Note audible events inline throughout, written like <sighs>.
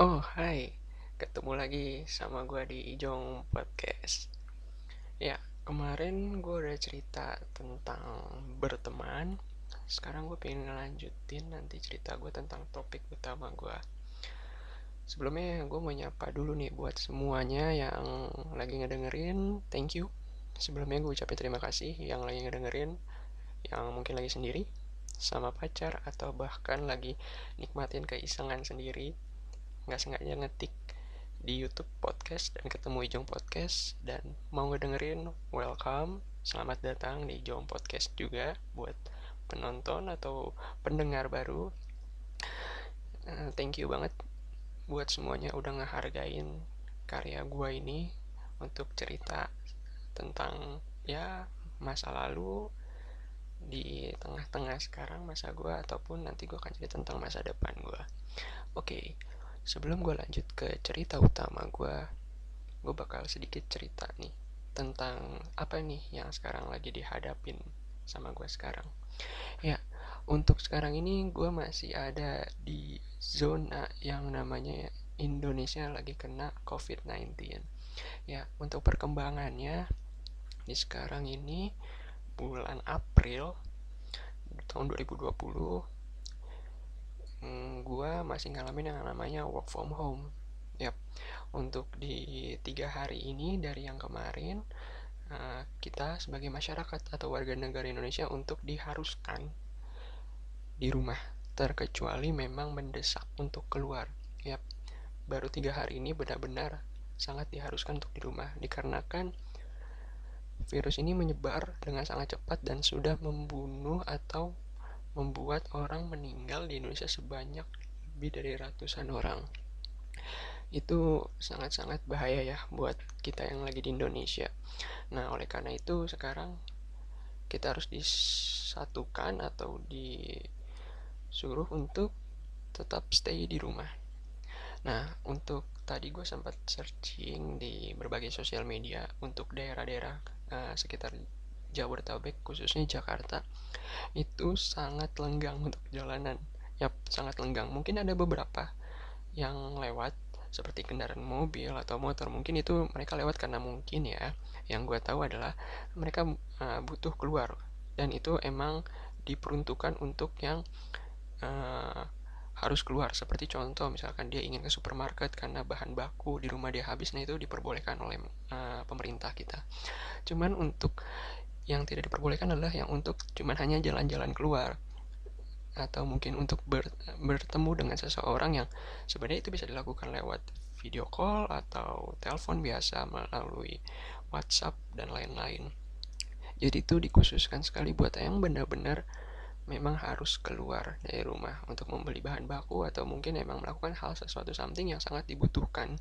Oh, hai. Ketemu lagi sama gue di Ijong Podcast. Ya, kemarin gue udah cerita tentang berteman. Sekarang gue pengen ngelanjutin nanti cerita gue tentang topik utama gue. Sebelumnya gue mau nyapa dulu nih buat semuanya yang lagi ngedengerin. Thank you. Sebelumnya gue ucapin terima kasih yang lagi ngedengerin. Yang mungkin lagi sendiri sama pacar atau bahkan lagi nikmatin keisengan sendiri nggak sengaja ngetik di YouTube podcast dan ketemu Ijong Podcast. Dan mau ngedengerin welcome. Selamat datang di Ijong Podcast juga buat penonton atau pendengar baru. Uh, thank you banget buat semuanya udah ngehargain karya gua ini untuk cerita tentang ya masa lalu di tengah-tengah sekarang masa gue ataupun nanti gue akan cerita tentang masa depan gue oke okay, sebelum gue lanjut ke cerita utama gue gue bakal sedikit cerita nih tentang apa nih yang sekarang lagi dihadapin sama gue sekarang. Ya untuk sekarang ini gue masih ada di zona yang namanya Indonesia lagi kena COVID-19 ya untuk perkembangannya di sekarang ini bulan April tahun 2020 hmm, gue masih ngalamin yang namanya work from home yep. untuk di tiga hari ini dari yang kemarin uh, kita sebagai masyarakat atau warga negara Indonesia untuk diharuskan di rumah terkecuali memang mendesak untuk keluar yep. baru tiga hari ini benar-benar sangat diharuskan untuk di rumah dikarenakan virus ini menyebar dengan sangat cepat dan sudah membunuh atau membuat orang meninggal di Indonesia sebanyak lebih dari ratusan orang. Itu sangat-sangat bahaya ya buat kita yang lagi di Indonesia. Nah, oleh karena itu sekarang kita harus disatukan atau disuruh untuk tetap stay di rumah. Nah, untuk tadi gue sempat searching di berbagai sosial media untuk daerah-daerah uh, sekitar Jabodetabek khususnya Jakarta itu sangat lenggang untuk jalanan. Ya sangat lenggang. Mungkin ada beberapa yang lewat seperti kendaraan mobil atau motor. Mungkin itu mereka lewat karena mungkin ya. Yang gue tahu adalah mereka uh, butuh keluar. Dan itu emang diperuntukkan untuk yang uh, harus keluar. Seperti contoh misalkan dia ingin ke supermarket karena bahan baku di rumah dia habis nah itu diperbolehkan oleh uh, pemerintah kita. Cuman untuk yang tidak diperbolehkan adalah yang untuk cuman hanya jalan-jalan keluar atau mungkin untuk ber, bertemu dengan seseorang yang sebenarnya itu bisa dilakukan lewat video call atau telepon biasa melalui WhatsApp dan lain-lain. Jadi itu dikhususkan sekali buat yang benar-benar memang harus keluar dari rumah untuk membeli bahan baku atau mungkin memang melakukan hal sesuatu something yang sangat dibutuhkan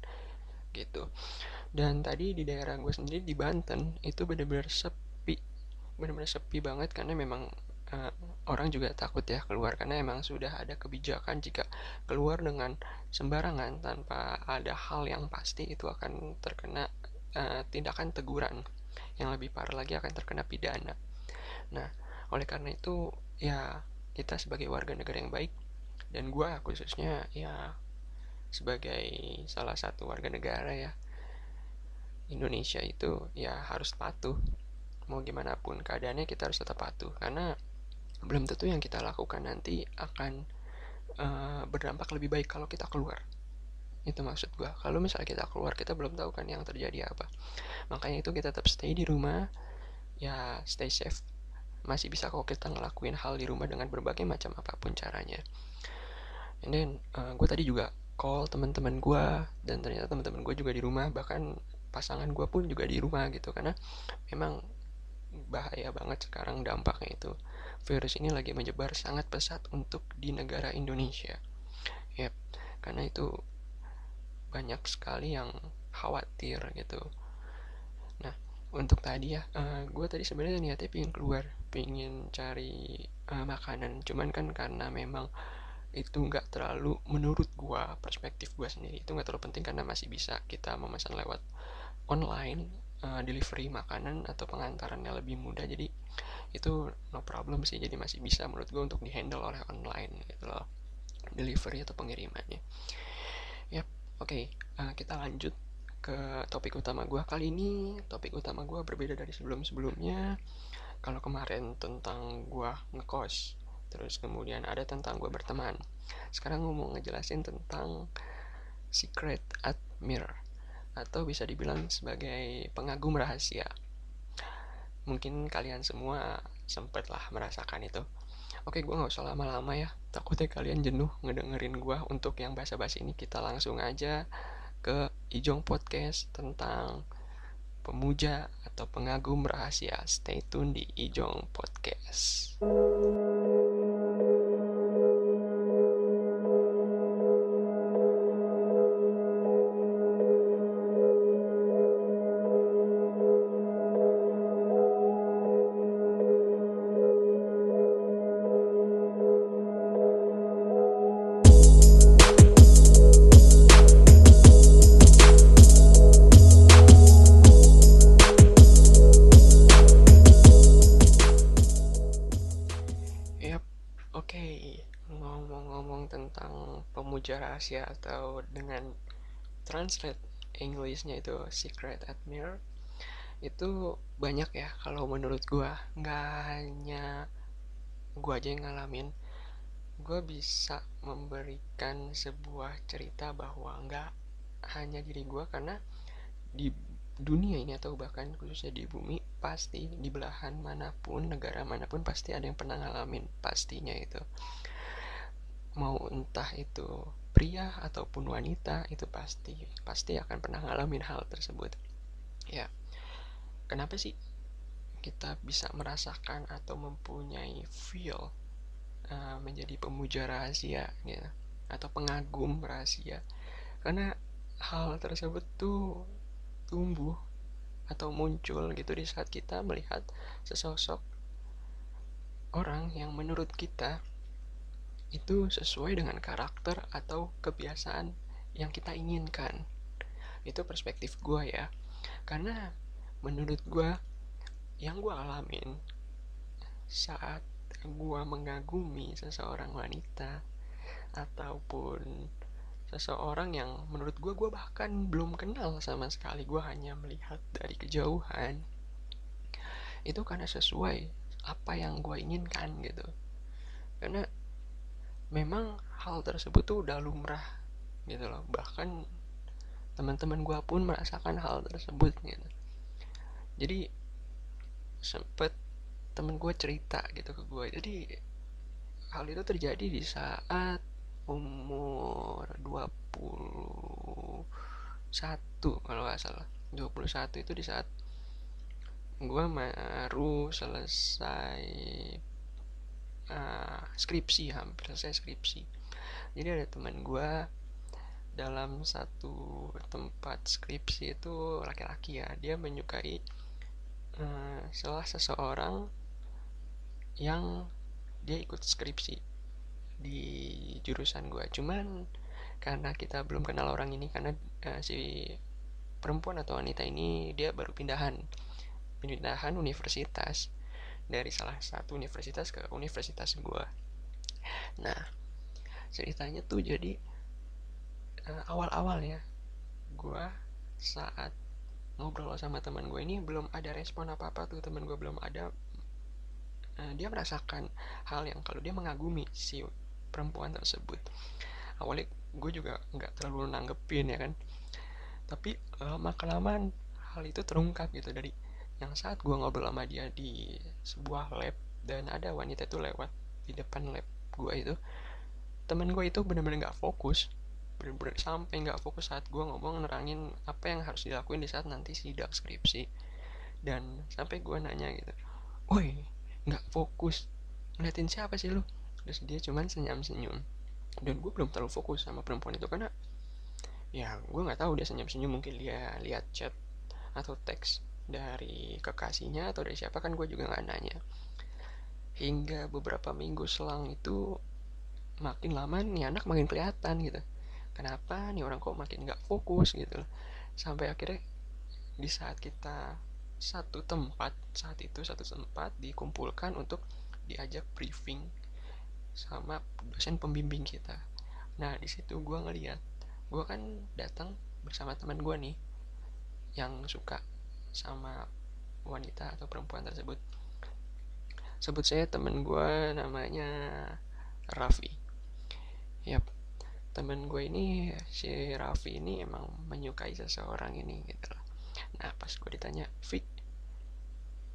gitu dan tadi di daerah gue sendiri di Banten itu benar-benar sepi benar-benar sepi banget karena memang uh, orang juga takut ya keluar. Karena emang sudah ada kebijakan jika keluar dengan sembarangan tanpa ada hal yang pasti itu akan terkena uh, tindakan teguran. Yang lebih parah lagi akan terkena pidana. Nah oleh karena itu ya kita sebagai warga negara yang baik dan gue khususnya ya sebagai salah satu warga negara ya Indonesia itu ya harus patuh mau gimana pun keadaannya kita harus tetap patuh. Karena belum tentu yang kita lakukan nanti akan uh, berdampak lebih baik kalau kita keluar. Itu maksud gue kalau misalnya kita keluar kita belum tahu kan yang terjadi apa. Makanya itu kita tetap stay di rumah. Ya stay safe. Masih bisa kok kita ngelakuin hal di rumah dengan berbagai macam apa pun caranya. And then uh, gue tadi juga call teman-teman gue dan ternyata teman-teman gue juga di rumah. Bahkan pasangan gue pun juga di rumah gitu. Karena memang bahaya banget sekarang dampaknya itu. Virus ini lagi menyebar sangat pesat untuk di negara Indonesia. Yep, karena itu banyak sekali yang khawatir gitu. Nah untuk tadi ya uh, gue tadi sebenarnya niatnya pengen keluar pengen cari uh, makanan. Cuman kan karena memang itu nggak terlalu menurut gue perspektif gue sendiri. Itu nggak terlalu penting karena masih bisa kita memesan lewat online uh, delivery makanan atau pengantarannya lebih mudah jadi itu no problem sih jadi masih bisa menurut gue untuk dihandle oleh online gitu loh delivery atau pengirimannya yep Oke, uh, kita lanjut ke topik utama gue kali ini. Topik utama gue berbeda dari sebelum-sebelumnya. Kalau kemarin tentang gue ngekos, terus kemudian ada tentang gue berteman. Sekarang gue mau ngejelasin tentang secret admirer atau bisa dibilang sebagai pengagum rahasia. Mungkin kalian semua sempatlah merasakan itu. Oke, gue gak usah lama-lama ya. Takutnya kalian jenuh ngedengerin gue untuk yang bahasa-bahasa ini. Kita langsung aja ke Ijong Podcast tentang pemuja atau pengagum rahasia. Stay tune di Ijong Podcast. Pemuja rahasia atau dengan translate Englishnya itu secret admirer itu banyak ya kalau menurut gue nggak hanya gue aja yang ngalamin. Gue bisa memberikan sebuah cerita bahwa nggak hanya diri gue karena di dunia ini atau bahkan khususnya di bumi pasti di belahan mana pun negara mana pun pasti ada yang pernah ngalamin pastinya itu mau entah itu pria ataupun wanita itu pasti pasti akan pernah ngalamin hal tersebut. Ya kenapa sih kita bisa merasakan atau mempunyai feel uh, menjadi pemuja rahasia gitu atau pengagum rahasia? Karena hal tersebut tuh tumbuh atau muncul gitu di saat kita melihat sesosok orang yang menurut kita itu sesuai dengan karakter atau kebiasaan yang kita inginkan. Itu perspektif gue ya. Karena menurut gue yang gue alamin saat gue mengagumi seseorang wanita ataupun seseorang yang menurut gue gue bahkan belum kenal sama sekali gue hanya melihat dari kejauhan itu karena sesuai apa yang gue inginkan gitu. Karena memang hal tersebut tuh udah lumrah gitu loh. Bahkan teman-teman gue pun merasakan hal tersebut gitu. Jadi sempet temen gue cerita gitu ke gue jadi hal itu terjadi di saat umur 21 kalau nggak salah. 21 itu di saat gue baru selesai uh, skripsi hampir selesai skripsi. Jadi ada teman gue dalam satu tempat skripsi itu laki-laki ya. Dia menyukai uh, salah seseorang yang dia ikut skripsi di jurusan gue cuman karena kita belum kenal orang ini karena uh, si perempuan atau wanita ini dia baru pindahan. Pindahan universitas dari salah satu universitas ke universitas gue nah ceritanya tuh jadi uh, awal-awalnya gue saat ngobrol sama teman gue ini belum ada respon apa apa tuh teman gue belum ada uh, dia merasakan hal yang kalau dia mengagumi si perempuan tersebut. Awalnya gue juga nggak terlalu nanggepin ya kan tapi lama kelamaan hal itu terungkap gitu dari yang saat gue ngobrol sama dia di sebuah lab dan ada wanita itu lewat di depan lab gue itu temen gue itu bener-bener nggak fokus bener-bener sampai nggak fokus saat gue ngomong nerangin apa yang harus dilakuin di saat nanti sidang skripsi. Dan sampai gue nanya gitu woi nggak fokus ngeliatin siapa sih lu? Terus dia cuman senyum-senyum. Dan gue belum terlalu fokus sama perempuan itu karena ya gue nggak tahu dia senyum-senyum mungkin dia lihat chat atau teks dari kekasihnya atau dari siapa kan gue juga nggak nanya. Hingga beberapa minggu selang itu makin lama nih anak makin kelihatan gitu. Kenapa nih orang kok makin nggak fokus gitu sampai akhirnya di saat kita satu tempat saat itu satu tempat dikumpulkan untuk diajak briefing sama dosen pembimbing kita. Nah di situ gue ngeliat gue kan datang bersama teman gue nih yang suka sama wanita atau perempuan tersebut. Sebut saya temen gue namanya Raffi. Yap. Temen gue ini si Raffi ini emang menyukai seseorang ini gitu loh. Nah pas gue ditanya Vi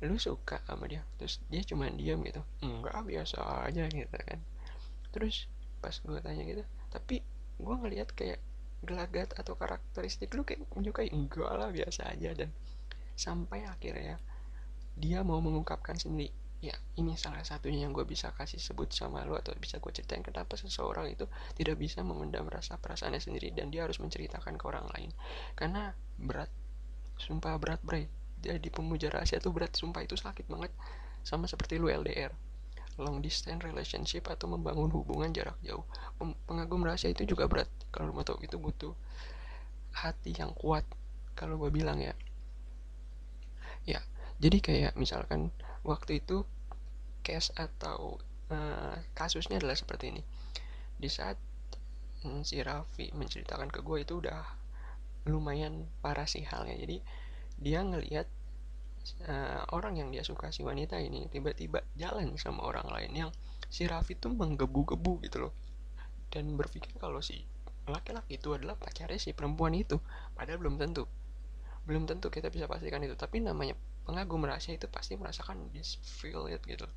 lu suka sama dia? Terus dia cuma diam gitu. Enggak biasa aja gitu kan. Terus pas gue tanya gitu tapi gue ngeliat kayak gelagat atau karakteristik lu kayak menyukai enggak lah biasa aja dan sampai akhirnya dia mau mengungkapkan sendiri ya ini salah satunya yang gue bisa kasih sebut sama lo atau bisa gue ceritain kenapa seseorang itu tidak bisa memendam rasa perasaannya sendiri dan dia harus menceritakan ke orang lain. Karena berat sumpah berat bray jadi pemuja rahasia tuh berat sumpah itu sakit banget. Sama seperti lu LDR long distance relationship atau membangun hubungan jarak jauh. Pengagum rahasia itu juga berat. Kalau mau tahu itu butuh hati yang kuat. Kalau gue bilang ya ya jadi kayak misalkan waktu itu case atau uh, kasusnya adalah seperti ini. Di saat hmm, si Raffi menceritakan ke gue itu udah lumayan parah sih halnya. Jadi dia ngelihat uh, orang yang dia suka si wanita ini tiba-tiba jalan sama orang lain yang si Raffi tuh menggebu-gebu gitu loh. Dan berpikir kalau si laki-laki itu adalah pacarnya si perempuan itu padahal belum tentu belum tentu kita bisa pastikan itu. Tapi namanya pengagum rahasia itu pasti merasakan this feel it gitu.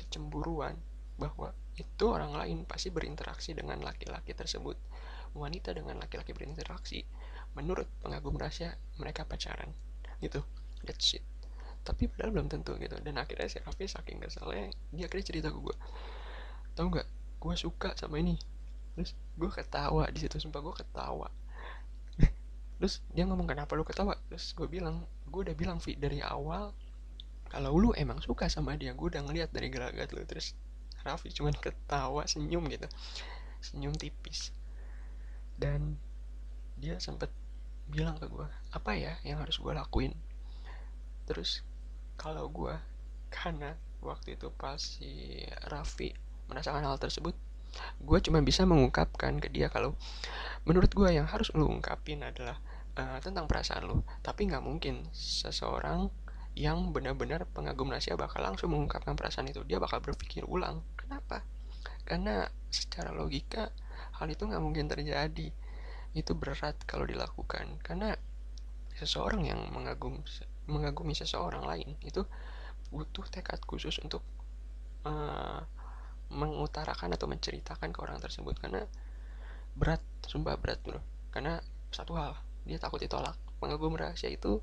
Kecemburuan bahwa itu orang lain pasti berinteraksi dengan laki-laki tersebut. Wanita dengan laki-laki berinteraksi menurut pengagum rahasia mereka pacaran gitu. That's it. Tapi padahal belum tentu gitu. Dan akhirnya si Raffi saking keselnya dia akhirnya cerita ke gue tau nggak gue suka sama ini. Terus gue ketawa di situ sumpah gue ketawa terus dia ngomong kenapa lu ketawa? Terus gue bilang gue udah bilang Vi dari awal kalau lu emang suka sama dia gue udah ngeliat dari gelagat lu. Terus Raffi cuman ketawa senyum gitu. Senyum tipis. Dan dia sempet bilang ke gue apa ya yang harus gue lakuin? Terus kalau gue karena waktu itu pas si Raffi merasakan hal tersebut gue cuma bisa mengungkapkan ke dia kalau menurut gue yang harus lu ungkapin adalah uh, tentang perasaan lu. Tapi nggak mungkin seseorang yang benar-benar pengagum rahasia bakal langsung mengungkapkan perasaan itu. Dia bakal berpikir ulang kenapa? Karena secara logika hal itu nggak mungkin terjadi. Itu berat kalau dilakukan. Karena seseorang yang mengagum mengagumi seseorang lain itu butuh tekad khusus untuk uh, mengutarakan atau menceritakan ke orang tersebut. Karena berat sumpah berat bro. Karena satu hal dia takut ditolak. Pengagum rahasia itu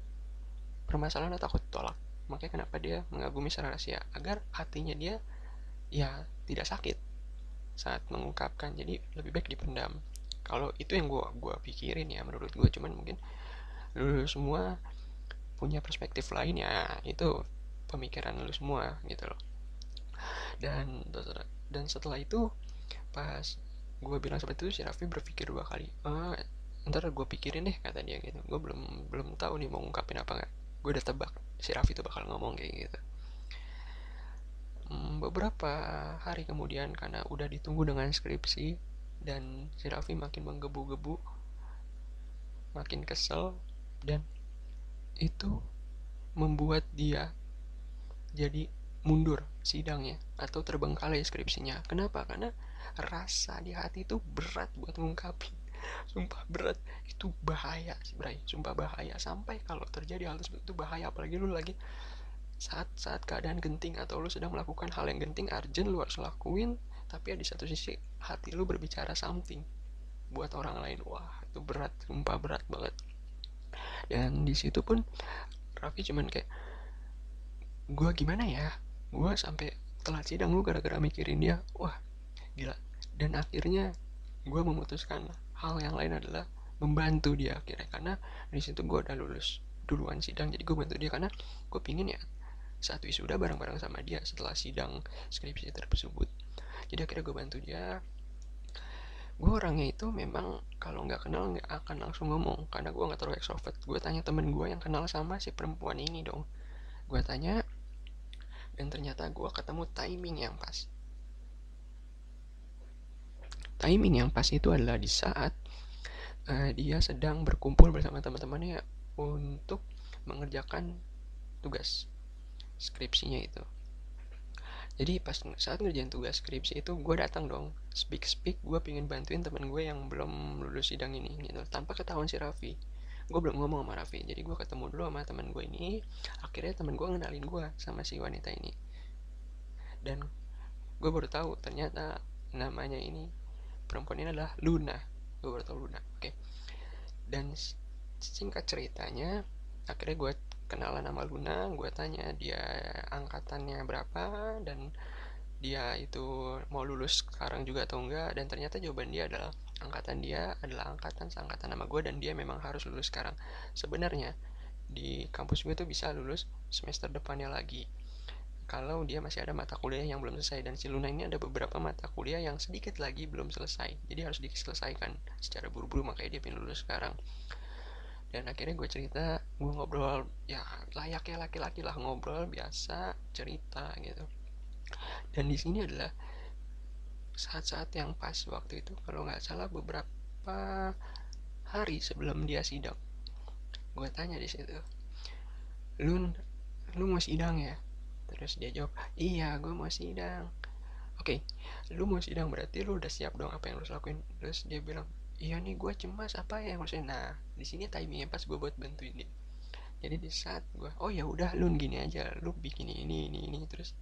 permasalahan takut tolak makanya kenapa dia mengagumi secara rahasia? Agar hatinya dia ya tidak sakit saat mengungkapkan. Jadi lebih baik dipendam. Kalau itu yang gue gua pikirin ya menurut gue cuman mungkin lu semua punya perspektif lain ya. Itu pemikiran lu semua gitu loh dan dan setelah itu pas gue bilang seperti itu si Raffi berpikir dua kali oh, ntar gue pikirin deh kata dia gitu. Gue belum belum tahu nih mau ngungkapin apa nggak. Gue udah tebak si Raffi tuh bakal ngomong kayak gitu. Hmm, beberapa hari kemudian karena udah ditunggu dengan skripsi dan si Raffi makin menggebu-gebu makin kesel dan itu membuat dia jadi mundur sidangnya atau terbengkalai skripsinya. Kenapa? Karena rasa di hati itu berat buat ngungkapin sumpah berat. Itu bahaya sih Bray. Sumpah bahaya. Sampai kalau terjadi hal tersebut itu bahaya. Apalagi lu lagi saat saat keadaan genting atau lu sedang melakukan hal yang genting urgent lu harus lakuin tapi ya di satu sisi hati lu berbicara something buat orang lain. Wah itu berat. Sumpah berat banget. Dan di situ pun Raffi cuman kayak gue gimana ya gue sampai telat sidang lu gara-gara mikirin dia. Wah gila. Dan akhirnya gue memutuskan hal yang lain adalah membantu dia akhirnya. Karena di situ gue udah lulus duluan sidang jadi gue bantu dia. Karena gue pingin ya satu wisuda bareng-bareng sama dia setelah sidang skripsi tersebut. Jadi akhirnya gue bantu dia. Gue orangnya itu memang kalau nggak kenal nggak akan langsung ngomong karena gue nggak terlalu extrovert. Gue tanya temen gue yang kenal sama si perempuan ini dong. Gue tanya dan ternyata gue ketemu timing yang pas. Timing yang pas itu adalah di saat uh, dia sedang berkumpul bersama teman-temannya untuk mengerjakan tugas skripsinya itu. Jadi pas saat ngerjain tugas skripsi itu gue datang dong. Speak speak gue pengen bantuin temen gue yang belum lulus sidang ini gitu. Tanpa ketahuan si Raffi gue belum ngomong sama Raffi jadi gue ketemu dulu sama temen gue ini. Akhirnya temen gue ngenalin gue sama si wanita ini. Dan gue baru tahu ternyata namanya ini perempuan ini adalah Luna. Gue baru tahu Luna oke. Okay. dan singkat ceritanya akhirnya gue kenalan sama Luna gue tanya dia angkatannya berapa dan dia itu mau lulus sekarang juga atau enggak dan ternyata jawaban dia adalah angkatan dia adalah angkatan seangkatan sama gue dan dia memang harus lulus sekarang. Sebenarnya di kampus gue tuh bisa lulus semester depannya lagi. Kalau dia masih ada mata kuliah yang belum selesai dan si Luna ini ada beberapa mata kuliah yang sedikit lagi belum selesai. Jadi harus diselesaikan secara buru-buru makanya dia pengen lulus sekarang. Dan akhirnya gue cerita gue ngobrol ya layaknya laki-laki lah ngobrol biasa cerita gitu. Dan di sini adalah saat-saat yang pas waktu itu. Kalau nggak salah beberapa hari sebelum dia sidang. Gue tanya di situ lu lu mau sidang ya? Terus dia jawab iya gue mau sidang. Oke okay, lu mau sidang berarti lu udah siap dong apa yang lu lakuin. Terus dia bilang iya nih gue cemas apa ya maksudnya? Nah di sini timingnya pas gue buat bantuin dia. Jadi di saat gue oh ya udah lu gini aja lu bikin ini ini ini terus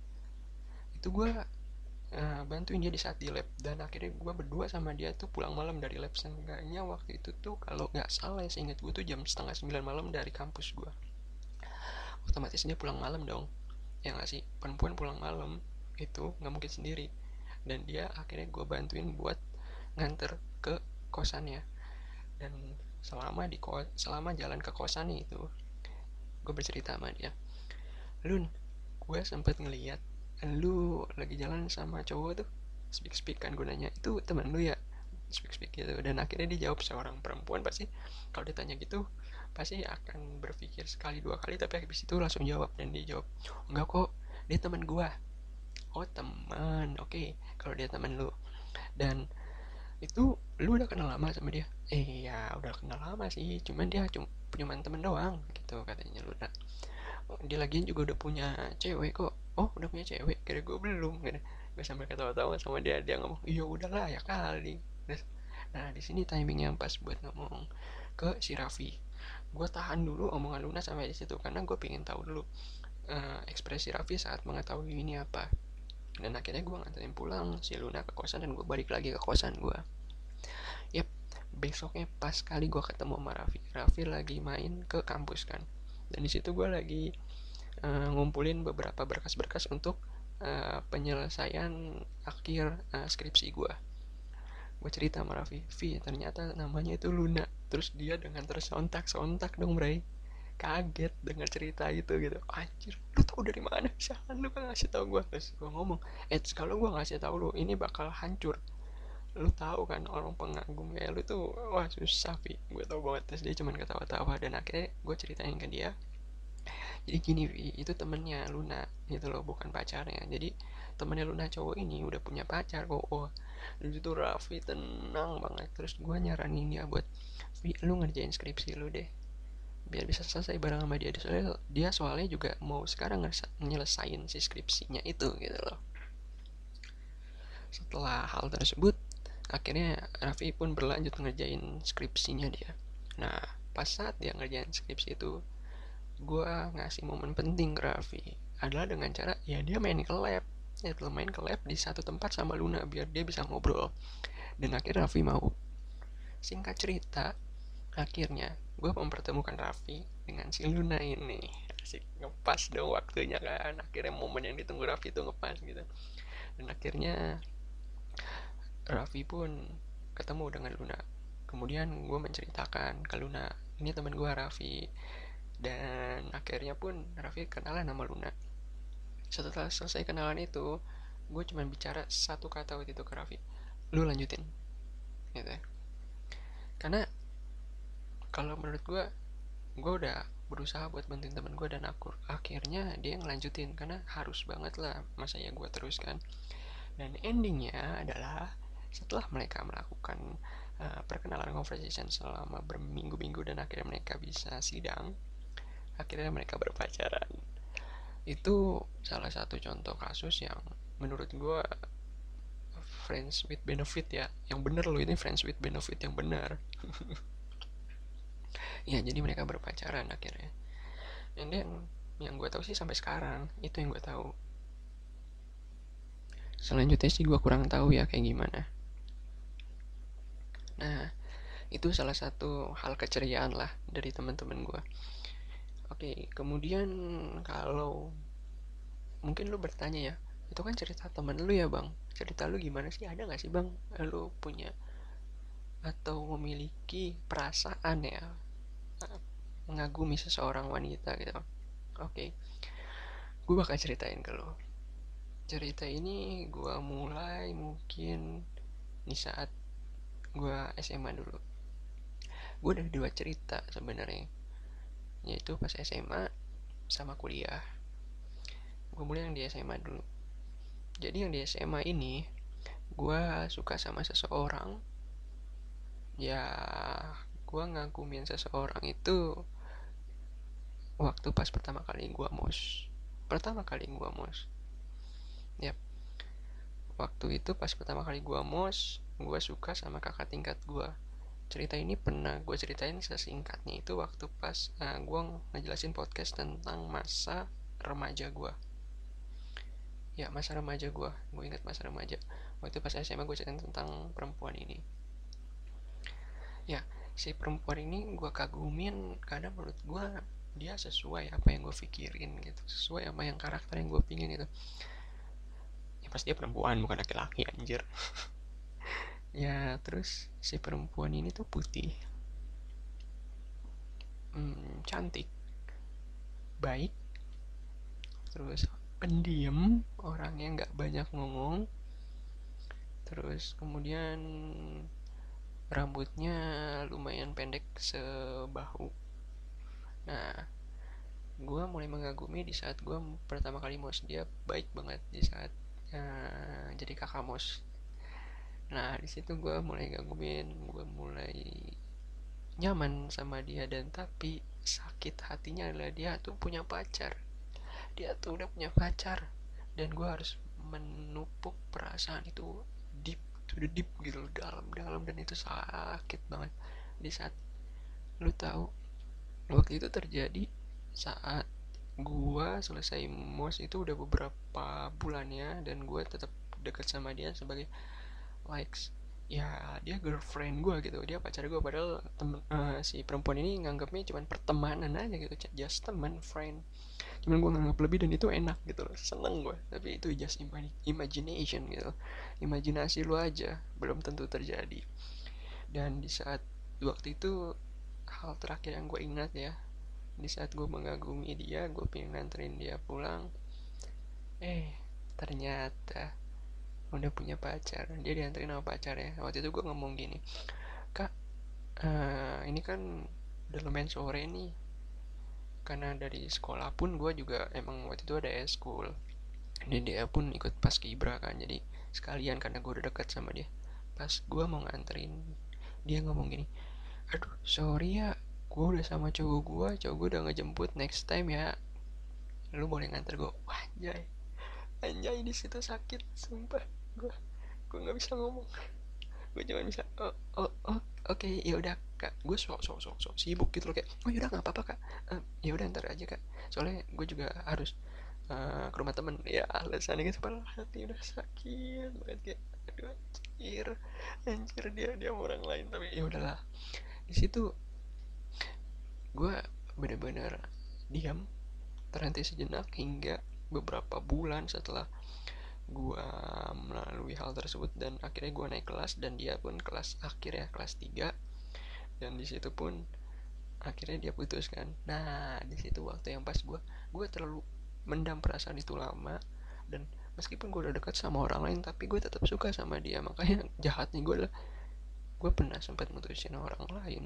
itu gue uh, bantuin dia di saat di lab. Dan akhirnya gue berdua sama dia tuh pulang malam dari lab. Seenggaknya waktu itu tuh kalau nggak salah ya seingat gue tuh jam setengah sembilan malam dari kampus gue otomatis dia pulang malam dong. Ya nggak sih? Perempuan pulang malam itu nggak mungkin sendiri. Dan dia akhirnya gue bantuin buat nganter ke kosannya. Dan selama di ko selama jalan ke kosan itu gue bercerita sama dia. Lun gue sempet ngeliat lu lagi jalan sama cowok tuh speak speak kan gunanya. Itu teman lu ya speak speak gitu. Dan akhirnya dia jawab seorang perempuan pasti kalau ditanya gitu pasti akan berpikir sekali dua kali tapi habis itu langsung jawab dan dia jawab enggak kok dia teman gue oh teman oke okay. kalau dia teman lu. Dan itu lu udah kenal lama sama dia? Eh udah kenal lama sih cuman dia cuma punya temen doang gitu katanya lu. Udah dia lagi juga udah punya cewek kok. Oh udah punya cewek? Kira gue belum. Gitu gue sambil ketawa-tawa sama dia. Dia ngomong iya udahlah ya kali. Nah di sini timing yang pas buat ngomong ke si Raffi. Gue tahan dulu omongan Luna sampai di situ karena gue pengen tahu dulu uh, ekspresi Raffi saat mengetahui ini apa. Dan akhirnya gue nganterin pulang si Luna ke kosan dan gue balik lagi ke kosan gue yep besoknya pas kali gue ketemu sama Raffi Raffi lagi main ke kampus kan dan di situ gue lagi uh, ngumpulin beberapa berkas-berkas untuk uh, penyelesaian akhir uh, skripsi gue gue cerita sama Raffi Vi ternyata namanya itu Luna. Terus dia dengan tersontak sontak dong Bray. Kaget dengar cerita itu gitu. Anjir lu tau dari mana? Siapa lu kan ngasih tau gue terus gue ngomong eh kalau gue ngasih tau lu ini bakal hancur lu tahu kan orang pengagum kayak lu tuh wah susah Vi gue tau banget terus dia cuman ketawa-tawa dan akhirnya gue ceritain ke dia. Jadi gini Vi itu temennya Luna gitu loh bukan pacarnya. Jadi temennya Luna cowok ini udah punya pacar kok. Oh dan itu Raffi tenang banget. Terus gue nyaranin dia buat Vi lu ngerjain skripsi lu deh biar bisa selesai bareng sama dia. Soalnya dia soalnya juga mau sekarang nyelesain si skripsinya itu gitu loh. Setelah hal tersebut akhirnya Raffi pun berlanjut ngerjain skripsinya dia. Nah pas saat dia ngerjain skripsi itu gue ngasih momen penting ke Raffi adalah dengan cara ya dia main ke lab. Ya main ke lab di satu tempat sama Luna biar dia bisa ngobrol. Dan akhirnya Raffi mau. Singkat cerita akhirnya gue mempertemukan Raffi dengan si Luna ini. Asik ngepas dong waktunya kan. Akhirnya momen yang ditunggu Raffi itu ngepas gitu. Dan akhirnya Raffi pun ketemu dengan Luna. Kemudian gue menceritakan ke Luna ini teman gue Raffi. Dan akhirnya pun Raffi kenalan sama Luna. Setelah selesai kenalan itu gue cuma bicara satu kata waktu itu ke Raffi. Lu lanjutin gitu ya. Karena kalau menurut gue gue udah berusaha buat bantuin teman gue dan aku akhirnya dia ngelanjutin karena harus banget lah masa ya gue teruskan. Dan endingnya adalah setelah mereka melakukan uh, perkenalan conversation selama berminggu-minggu dan akhirnya mereka bisa sidang akhirnya mereka berpacaran. Itu salah satu contoh kasus yang menurut gue friends with benefit ya. Yang bener loh ini friends with benefit yang benar <laughs> ya jadi mereka berpacaran akhirnya. And then yang gue tahu sih sampai sekarang itu yang gue tahu. Selanjutnya sih gue kurang tahu ya kayak gimana nah itu salah satu hal keceriaan lah dari teman-teman gue oke kemudian kalau mungkin lu bertanya ya itu kan cerita temen lu ya bang. Cerita lu gimana sih? Ada gak sih bang lu punya atau memiliki perasaan ya mengagumi seseorang wanita gitu? Oke gue bakal ceritain ke lo cerita ini gue mulai mungkin di saat gue SMA dulu. Gue ada dua cerita sebenarnya. Yaitu pas SMA sama kuliah. Gue mulai yang di SMA dulu. Jadi yang di SMA ini gue suka sama seseorang. Ya gue ngagumin seseorang itu waktu pas pertama kali gue mos. Pertama kali gue mos. Ya waktu itu pas pertama kali gue mos gue suka sama kakak tingkat gue cerita ini pernah gue ceritain sesingkatnya itu waktu pas uh, eh, gue ngejelasin podcast tentang masa remaja gue ya masa remaja gue gue ingat masa remaja. Waktu pas SMA gue ceritain tentang perempuan ini. Ya si perempuan ini gue kagumin karena menurut gue dia sesuai apa yang gue pikirin gitu. Sesuai sama yang karakter yang gue pingin itu ya pas dia perempuan bukan laki-laki anjir <laughs> ya terus si perempuan ini tuh putih. Hmm, cantik. Baik. Terus pendiam orangnya nggak banyak ngomong. Terus kemudian rambutnya lumayan pendek sebahu. Nah gue mulai mengagumi di saat gue pertama kali mos dia baik banget di saat uh, jadi kakak mos nah di situ gue mulai ngagumin gue mulai nyaman sama dia dan tapi sakit hatinya adalah dia tuh punya pacar. Dia tuh udah punya pacar dan gue harus menupuk perasaan itu deep to the deep gitu loh dalam-dalam dan itu sakit banget. Di saat lu tahu waktu itu terjadi saat gua selesai mos itu udah beberapa bulannya dan gua tetap deket sama dia sebagai likes. Ya dia girlfriend gue gitu. Dia pacar gue padahal temen uh, si perempuan ini nganggapnya cuma pertemanan aja gitu just teman friend. Cuman gue nganggap lebih dan itu enak gitu loh. Seneng gue tapi itu just imagination gitu. Imajinasi lu aja. Belum tentu terjadi. Dan di saat waktu itu hal terakhir yang gue ingat ya di saat gue mengagumi dia gue pengen nganterin dia pulang. Eh ternyata udah punya pacar dia dianterin sama pacar ya. Waktu itu gue ngomong gini kak uh, ini kan udah lumayan sore nih. Karena dari sekolah pun gue juga emang waktu itu ada school dan dia pun ikut pas kibra kan jadi sekalian karena gue udah deket sama dia. Pas gue mau nganterin dia ngomong gini aduh sorry ya gue udah sama cowok gue cowok gue udah ngejemput next time ya. Lu boleh nganter gue wah anjay. Anjay di situ sakit sumpah gue gue nggak bisa ngomong. Gue cuma bisa oh oh, oh oke okay, ya udah kak. Gue sok sok sok sok sibuk gitu loh kayak oh yaudah nggak apa-apa kak. Uh, ya udah ntar aja kak. Soalnya gue juga harus uh, ke rumah temen. Ya alasan gitu padahal hati udah sakit banget kayak aduh anjir anjir dia dia orang lain. Tapi ya udahlah. Di situ gue bener-bener diam terhenti sejenak hingga beberapa bulan setelah gue melalui hal tersebut dan akhirnya gue naik kelas dan dia pun kelas akhir ya kelas 3 dan di situ pun akhirnya dia putus kan. Nah di situ waktu yang pas gue gue terlalu mendam perasaan itu lama dan meskipun gue udah dekat sama orang lain tapi gue tetap suka sama dia. Makanya jahatnya gue adalah gue pernah sempat mutusin orang lain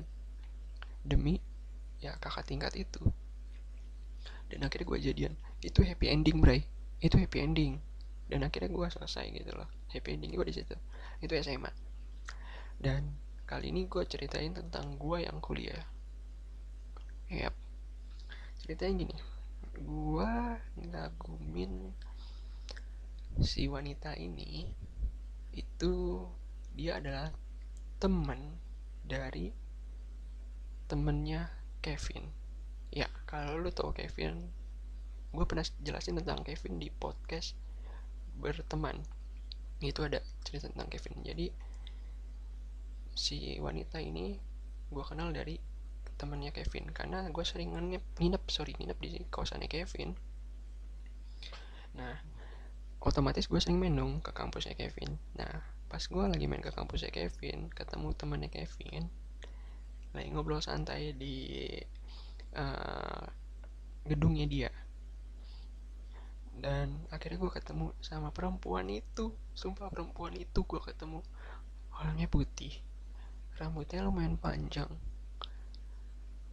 demi ya kakak tingkat itu. Dan akhirnya gue jadian. Itu happy ending bray. Itu happy ending dan akhirnya gue selesai gitu loh happy ending gue di situ. Itu SMA dan kali ini gue ceritain tentang gue yang kuliah. Yep ceritanya gini gue ngagumin si wanita ini itu dia adalah temen dari temennya Kevin. Ya kalau lu tau Kevin gue pernah jelasin tentang Kevin di podcast berteman. Itu ada cerita tentang Kevin. Jadi si wanita ini gue kenal dari temannya Kevin. Karena gue sering nginep, nginep sorry nginep di kawasannya Kevin. Nah otomatis gue sering main dong ke kampusnya Kevin. Nah pas gue lagi main ke kampusnya Kevin ketemu temannya Kevin lagi ngobrol santai di uh, gedungnya dia dan akhirnya gue ketemu sama perempuan itu. Sumpah perempuan itu gue ketemu. Orangnya putih. Rambutnya lumayan panjang.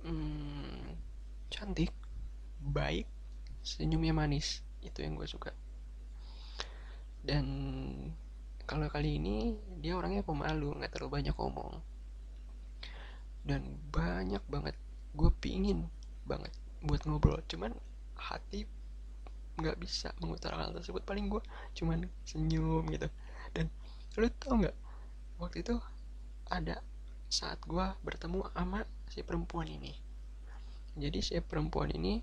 Hmm, cantik. Baik. Senyumnya manis. Itu yang gue suka. Dan kalau kali ini dia orangnya pemalu. Nggak terlalu banyak ngomong dan banyak banget. Gue pingin banget buat ngobrol. Cuman hati nggak bisa mengutarakan hal tersebut. Paling gue cuman senyum gitu. Dan lu tau nggak waktu itu ada saat gue bertemu sama si perempuan ini. Jadi si perempuan ini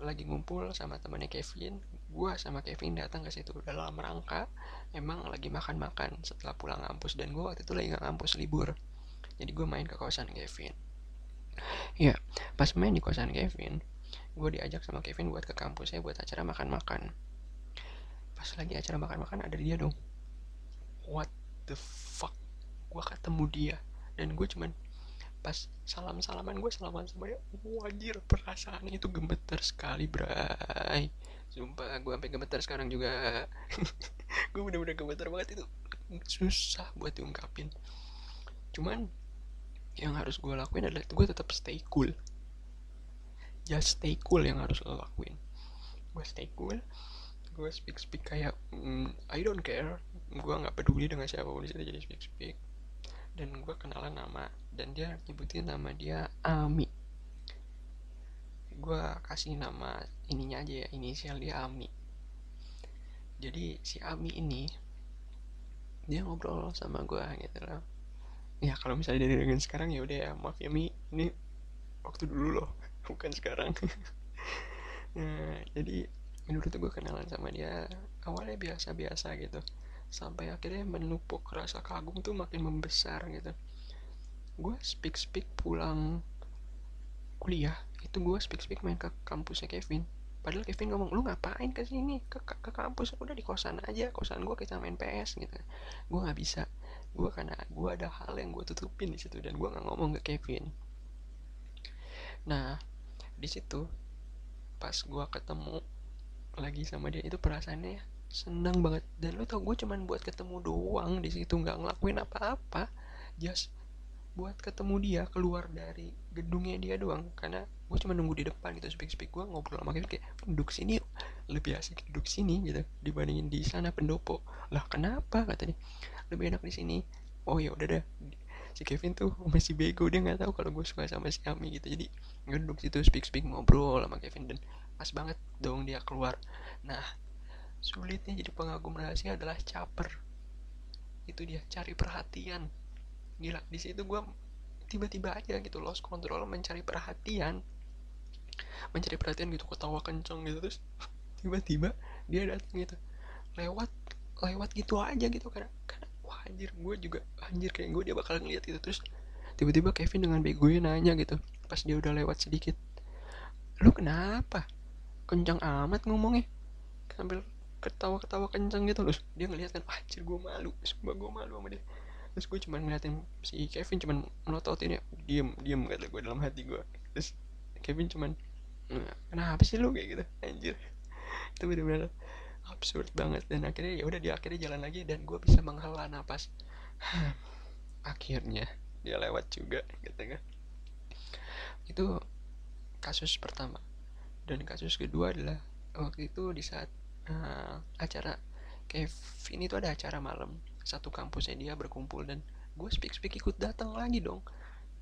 lagi ngumpul sama temannya Kevin. Gue sama Kevin datang ke situ. Dalam rangka emang lagi makan-makan setelah pulang kampus. Dan gue waktu itu lagi nggak kampus libur. Jadi gue main ke kawasan Kevin. Ya pas main di kawasan Kevin gue diajak sama Kevin buat ke kampusnya buat acara makan-makan. Pas lagi acara makan-makan ada dia dong. What the fuck? Gue ketemu dia. Dan gue cuman pas salam salaman gue salaman sama dia wajir perasaan itu gemeter sekali bray. Sumpah gue sampai gemeter sekarang juga. <laughs> Gue bener-bener gemeter banget itu. Susah buat diungkapin. Cuman yang harus gue lakuin adalah gue tetap stay cool just stay cool yang harus lo lakuin. Gue stay cool gue speak speak kayak mm, I don't care. Gue nggak peduli dengan siapa pun di sini jadi speak speak dan gue kenalan nama dan dia nyebutin nama dia Ami. Gue kasih nama ininya aja ya inisial dia Ami. Jadi si Ami ini dia ngobrol sama gue gitu loh. Ya kalau misalnya dari dengan sekarang ya udah ya maaf ya Mi. Ini waktu dulu loh bukan sekarang. Nah jadi menurut gue kenalan sama dia awalnya biasa-biasa gitu. Sampai akhirnya menupuk rasa kagum tuh makin membesar gitu. Gue speak speak pulang kuliah itu gue speak speak main ke kampusnya Kevin. Padahal Kevin ngomong lu ngapain ke sini? Ke, ke, ke kampus udah di kosan aja. Kosan gue kita main PS gitu. Gue nggak bisa. Gue karena gue ada hal yang gue tutupin di situ dan gue nggak ngomong ke Kevin. Nah di situ pas gue ketemu lagi sama dia itu perasaannya senang banget. Dan lu tau gue cuman buat ketemu doang di situ nggak ngelakuin apa-apa. Just buat ketemu dia keluar dari gedungnya dia doang. Karena gue cuma nunggu di depan gitu speak speak gue ngobrol sama Kevin kayak duduk sini yuk. Lebih asik duduk sini gitu dibandingin di sana pendopo. Lah kenapa? Kata dia lebih enak di sini. Oh ya udah deh si Kevin tuh masih bego dia nggak tahu kalau gue suka sama si Ami gitu. Jadi duduk situ speak speak ngobrol sama Kevin dan pas banget dong dia keluar. Nah sulitnya jadi pengagum rahasia adalah caper. Itu dia cari perhatian. Gila di situ gue tiba-tiba aja gitu lost control mencari perhatian. Mencari perhatian gitu ketawa kenceng gitu. Terus <laughs> tiba-tiba dia datang gitu. Lewat lewat gitu aja gitu karena anjir gue juga anjir kayak gue dia bakal ngeliat gitu. Terus tiba-tiba Kevin dengan begonya nanya gitu pas dia udah lewat sedikit lu kenapa? Kencang amat ngomongnya. Sambil ketawa-ketawa kenceng gitu. Loh dia ngeliat kan anjir gue malu sumpah gue malu sama dia. Terus gue cuma ngeliatin si Kevin cuman melototin ya diem diem kata gue dalam hati gue terus Kevin cuman kenapa sih lu? kayak gitu. Anjir. Itu bener-bener absurd banget. Dan akhirnya ya udah dia akhirnya jalan lagi dan gue bisa menghela napas. <sighs> Akhirnya dia lewat juga gitu kan. Itu kasus pertama. Dan kasus kedua adalah waktu itu di saat uh, acara Kevin itu ada acara malam. Satu kampusnya dia berkumpul dan gue speak speak ikut datang lagi dong.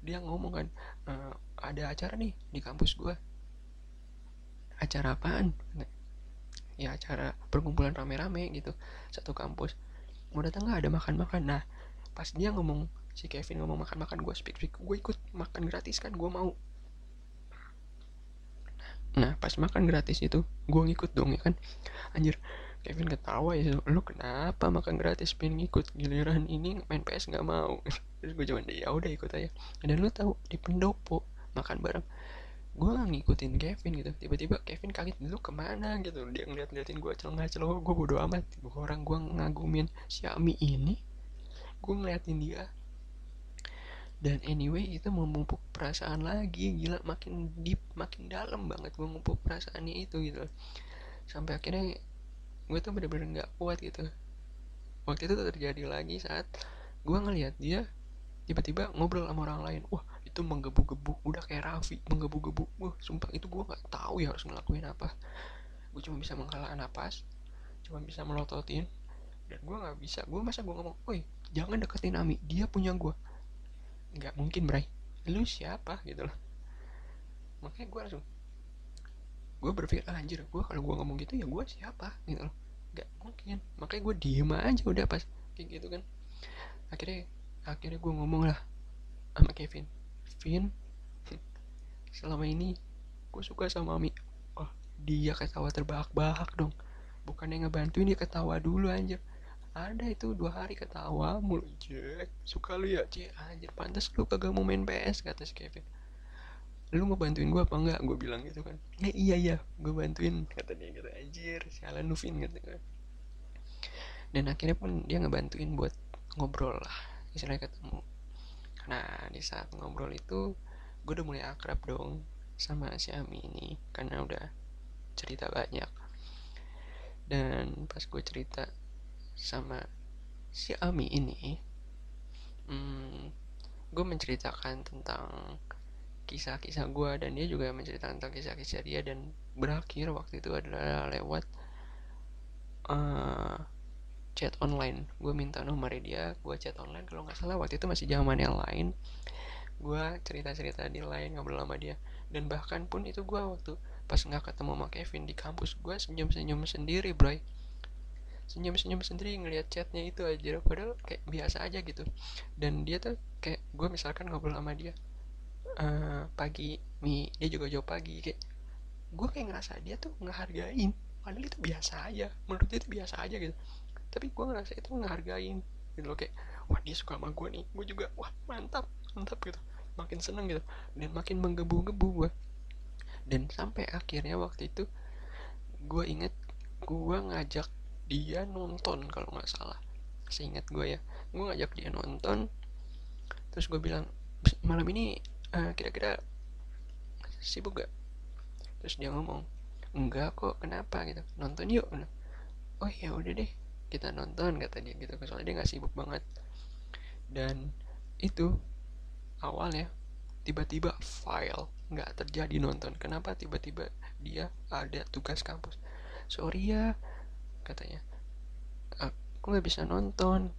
Dia ngomong kan e, ada acara nih di kampus gue acara apaan ya acara perkumpulan rame-rame gitu satu kampus. Mau datang nggak? Ada makan-makan. Nah pas dia ngomong si Kevin ngomong makan-makan gue speak speak. Gue ikut makan gratis kan gue mau. Nah pas makan gratis itu gue ngikut dong ya kan? Anjir Kevin ketawa ya lu kenapa makan gratis pengen ngikut giliran ini main PS nggak mau. <laughs> Terus gue cuman ya udah ikut aja. Dan lu tahu di pendopo makan bareng gue ngikutin Kevin gitu. Tiba-tiba Kevin kaget dulu ke mana? Gitu. Dia ngeliat-ngeliatin gue celengah celengah gue bodo amat. Orang gue ngagumin Xiaomi ini. Gue ngeliatin dia. Dan anyway itu memupuk perasaan lagi. Gila makin deep makin dalam banget gue memupuk perasaannya itu gitu. Sampai akhirnya gue tuh bener-bener nggak kuat gitu. Waktu itu terjadi lagi saat gue ngeliat dia tiba-tiba ngobrol sama orang lain. Wah itu menggebu-gebu. Udah kayak Raffi menggebu-gebu. Wah sumpah itu gue nggak tahu ya harus ngelakuin apa. Gue cuma bisa menghela napas cuma bisa melototin dan gue nggak bisa. Gue masa gue ngomong woi jangan deketin Ami dia punya gue nggak mungkin Bray. Lu siapa? Gitu loh. Makanya gue langsung gue berpikir ah, anjir gue kalau gue ngomong gitu ya gue siapa? Gitu loh. Nggak mungkin. Makanya gue diem aja udah pas kayak gitu kan. Akhirnya akhirnya gue ngomong lah sama Kevin Vin selama ini gue suka sama Ami. Oh dia ketawa terbahak-bahak dong. Bukannya ngebantuin dia ketawa dulu anjir. Ada itu dua hari ketawa mulu Jack suka lu ya Cek anjir pantas lu kagak mau main PS kata si Kevin. Lu mau bantuin gue apa enggak? Gue bilang gitu kan. Eh, iya iya gue bantuin kata dia gitu. Anjir sialan lu Vin gitu kan dan akhirnya pun dia ngebantuin buat ngobrol lah. Istilahnya ketemu nah di saat ngobrol itu gue udah mulai akrab dong sama si Ami ini karena udah cerita banyak. Dan pas gue cerita sama si Ami ini hmm, gue menceritakan tentang kisah-kisah gue dan dia juga menceritakan tentang kisah-kisah dia dan berakhir waktu itu adalah lewat uh, chat online. Gue minta nomor dia gue chat online. Kalau nggak salah waktu itu masih zaman yang lain. Gue cerita cerita di lain ngobrol sama dia. Dan bahkan pun itu gue waktu pas nggak ketemu sama Kevin di kampus gue senyum senyum sendiri bro. Senyum senyum sendiri ngelihat chatnya itu aja padahal kayak biasa aja gitu. Dan dia tuh kayak gue misalkan ngobrol sama dia uh, pagi mi dia juga jawab pagi kayak gue kayak ngerasa dia tuh ngehargain. Padahal itu biasa aja. Menurut dia itu biasa aja gitu tapi gue ngerasa itu ngehargain gitu loh kayak wah dia suka sama gue nih gue juga wah mantap mantap gitu. Makin seneng gitu dan makin menggebu-gebu gue dan sampai akhirnya waktu itu gue inget gue ngajak dia nonton kalau nggak salah. Seingat gue ya gue ngajak dia nonton terus gue bilang malam ini uh, kira-kira sibuk gak terus dia ngomong enggak kok kenapa? Gitu nonton yuk. Oh ya udah deh kita nonton kata dia gitu soalnya dia nggak sibuk banget. Dan itu awalnya tiba-tiba file nggak terjadi nonton. Kenapa tiba-tiba dia ada tugas kampus? Sorry ya katanya. Aku nggak bisa nonton.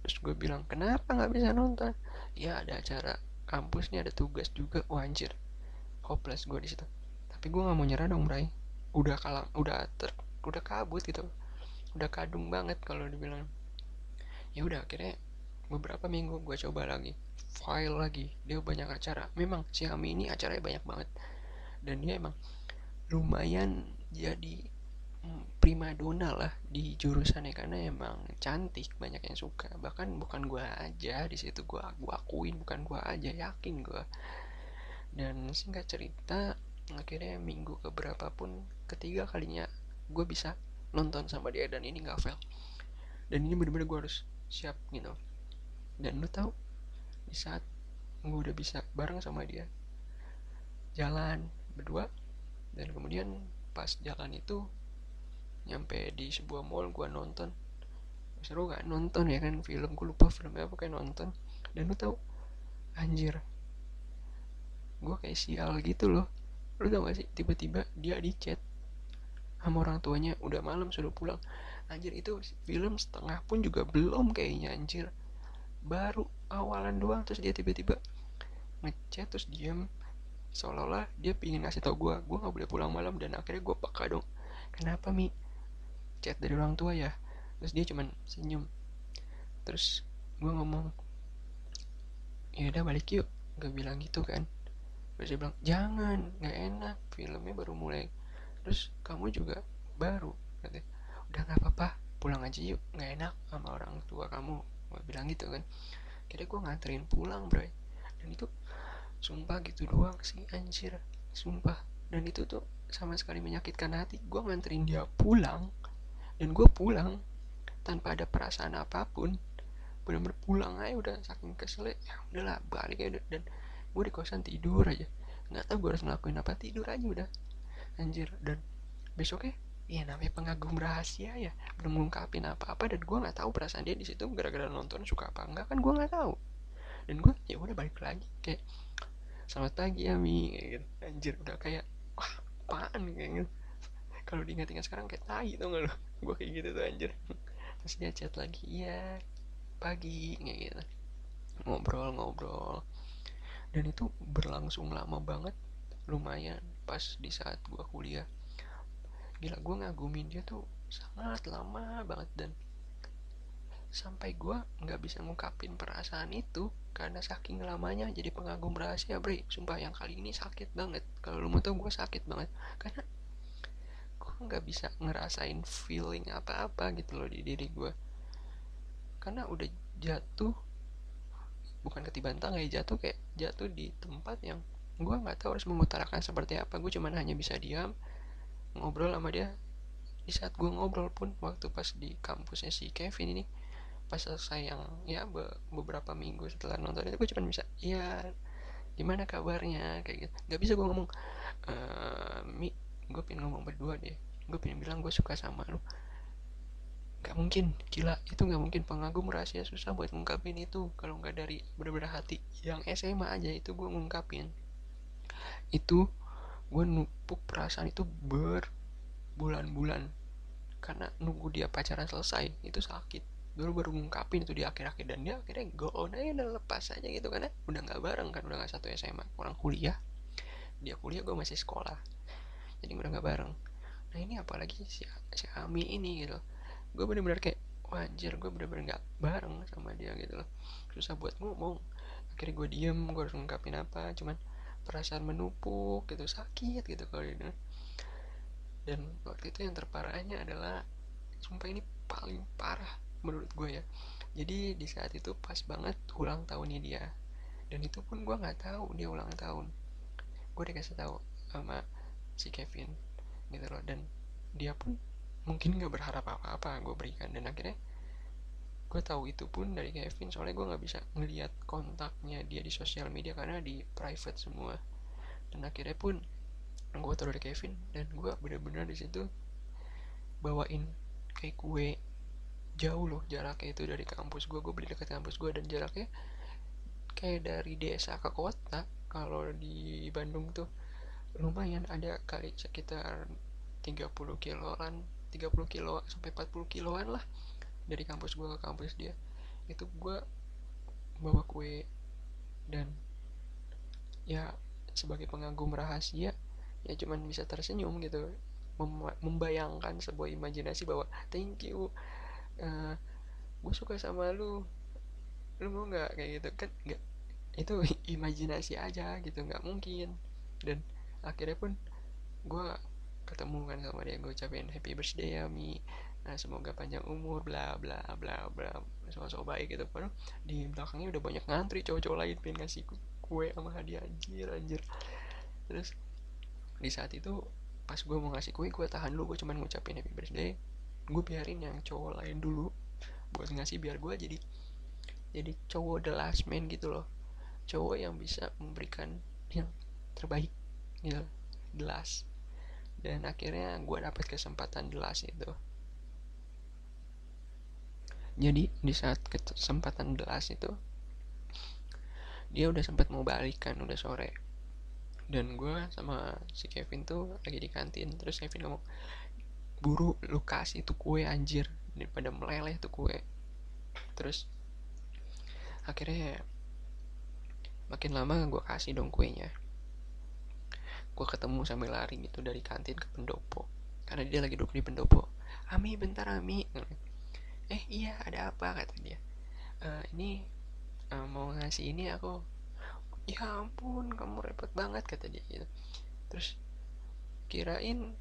Terus gue bilang kenapa nggak bisa nonton? Ya ada acara kampus nih ada tugas juga. Wanjir hopeless gue di situ. Tapi gue nggak mau nyerah dong Bray. Udah kalah udah ter udah kabut gitu udah kadung banget kalau dibilang. Ya udah akhirnya beberapa minggu gue coba lagi file lagi. Dia banyak acara. Memang si Ami ini acaranya banyak banget. Dan dia emang lumayan jadi hmm, prima dona lah di jurusannya. Karena emang cantik banyak yang suka. Bahkan bukan gue aja di situ gue gua akuin bukan gue aja yakin gue dan singkat cerita akhirnya minggu keberapa pun ketiga kalinya gue bisa nonton sama dia dan ini nggak fail. Dan ini bener-bener gue harus siap gitu dan lu tahu di saat gue udah bisa bareng sama dia jalan berdua dan kemudian pas jalan itu nyampe di sebuah mall gue nonton. Seru gak nonton ya kan film. Gue lupa filmnya apa kayak nonton. Dan lu tahu anjir gue kayak sial gitu loh. Lu tau gak sih tiba-tiba dia di chat sama orang tuanya udah malam sudah pulang. Anjir itu film setengah pun juga belum kayaknya anjir. Baru awalan doang terus dia tiba-tiba ngechat terus diem. Seolah-olah dia pingin ngasih tau gue gue nggak boleh pulang malam dan akhirnya gue peka dong. Kenapa mi? Chat dari orang tua ya. Terus dia cuman senyum. Terus gue ngomong ya udah balik yuk. Gue bilang gitu kan. Terus dia bilang jangan nggak enak. Filmnya baru mulai terus kamu juga baru katanya udah nggak apa-apa pulang aja yuk nggak enak sama orang tua kamu gue bilang gitu kan. Kira gue nganterin pulang bro. Dan itu sumpah gitu doang sih anjir sumpah. Dan itu tuh sama sekali menyakitkan hati. Gue nganterin dia pulang dan gue pulang tanpa ada perasaan apa pun. Bener-bener aja udah saking kesel ya udahlah balik aja. Dan gue di kosan tidur aja. Nggak tahu gue harus ngelakuin apa tidur aja udah anjir dan besoknya Iya namanya pengagum rahasia ya belum mengungkapin apa-apa dan gue nggak tahu perasaan dia di situ gara-gara nonton suka apa enggak kan gue nggak tahu. Dan gue ya udah balik lagi kayak selamat pagi ya mi gitu. Anjir udah kayak wah apaan? kayak gitu. Kalau diingat-ingat sekarang kayak tai tau gak lo gue kayak gitu tuh anjir. Terus dia chat lagi iya pagi kayak gitu. Ngobrol-ngobrol. Dan itu berlangsung lama banget lumayan pas di saat gue kuliah. Gila gue ngagumin dia tuh sangat lama banget dan sampai gue nggak bisa ngungkapin perasaan itu karena saking lamanya jadi pengagum rahasia bre. Sumpah yang kali ini sakit banget. Kalau lu mau tau gue sakit banget. Karena gue nggak bisa ngerasain feeling apa-apa gitu loh di diri gue karena udah jatuh bukan ketiban tangga ya jatuh kayak jatuh di tempat yang gue nggak tahu harus mengutarakan seperti apa gue cuman hanya bisa diam ngobrol sama dia. Di saat gue ngobrol pun waktu pas di kampusnya si Kevin ini pas selesai yang ya be beberapa minggu setelah nonton itu gue cuma bisa ya gimana kabarnya? Kayak gitu. Nggak bisa gue ngomong e, mi gue pengen ngomong berdua deh. Gue pengen bilang gue suka sama lu. Nggak mungkin gila. Itu nggak mungkin. Pengagum rahasia susah buat ngungkapin itu. Kalau nggak dari bener-bener hati yang SMA aja itu gue ngungkapin itu gue numpuk perasaan itu berbulan-bulan. Karena nunggu dia pacaran selesai itu sakit. Baru baru ngungkapin itu di akhir-akhir dan dia akhirnya go on aja dan lepas aja gitu karena udah nggak bareng kan udah nggak satu SMA orang kuliah dia kuliah gue masih sekolah. Jadi udah nggak bareng. Nah ini apalagi si, si Ami ini gitu. Gue bener-bener kayak wajar gue bener-bener nggak bareng sama dia gitu loh. Susah buat ngomong. Akhirnya gue diem gue harus ngungkapin apa. Cuman perasaan menumpuk gitu sakit gitu kalau ini. Dan waktu itu yang terparahnya adalah sumpah ini paling parah menurut gue ya. Jadi di saat itu pas banget ulang tahunnya dia. Dan itu pun gue nggak tahu dia ulang tahun. Gue dikasih tahu sama si Kevin gitu loh. Dan dia pun mungkin nggak berharap apa-apa gue berikan. Dan akhirnya gue tahu itu pun dari Kevin soalnya gue nggak bisa ngeliat kontaknya dia di sosial media karena di private semua. Dan akhirnya pun gue tahu dari Kevin dan gue bener-bener di situ bawain kayak kue jauh loh jaraknya itu dari kampus gue gue beli dekat kampus gue dan jaraknya kayak dari desa ke kota kalau di Bandung tuh lumayan. Ada kali sekitar 30 kiloan 30 kilo sampai 40 kiloan lah dari kampus gue ke kampus dia itu gue bawa kue dan ya sebagai pengagum rahasia ya cuman bisa tersenyum gitu membayangkan sebuah imajinasi bahwa thank you uh, gue suka sama lu lu mau nggak? Kayak gitu. Kan nggak itu <laughs> imajinasi aja gitu nggak mungkin. Dan akhirnya pun gue ketemu kan sama dia gue ucapin happy birthday ya mi nah semoga panjang umur bla bla bla bla so-so baik gitu. Padahal di belakangnya udah banyak ngantri cowok-cowok lain pengen ngasih kue sama hadiah. Anjir anjir. Terus di saat itu pas gue mau ngasih kue gue tahan dulu gue cuman ngucapin happy birthday. Gue biarin yang cowok lain dulu buat ngasih biar gue jadi jadi cowok the last man gitu loh. Cowok yang bisa memberikan yang terbaik gitu. The last. Dan akhirnya gue dapet kesempatan the last itu jadi di saat kesempatan belas itu dia udah sempat mau balikan udah sore. Dan gue sama si Kevin tuh lagi di kantin terus Kevin ngomong buru lu kasih tuh kue anjir. Daripada meleleh tuh kue. Terus akhirnya makin lama gue kasih dong kuenya. Gue ketemu sambil lari gitu dari kantin ke pendopo. Karena dia lagi duduk di pendopo. Ami bentar Ami eh iya ada apa? Kata dia. E, ini uh, mau ngasih ini aku ya ampun kamu repot banget kata dia gitu. Terus kirain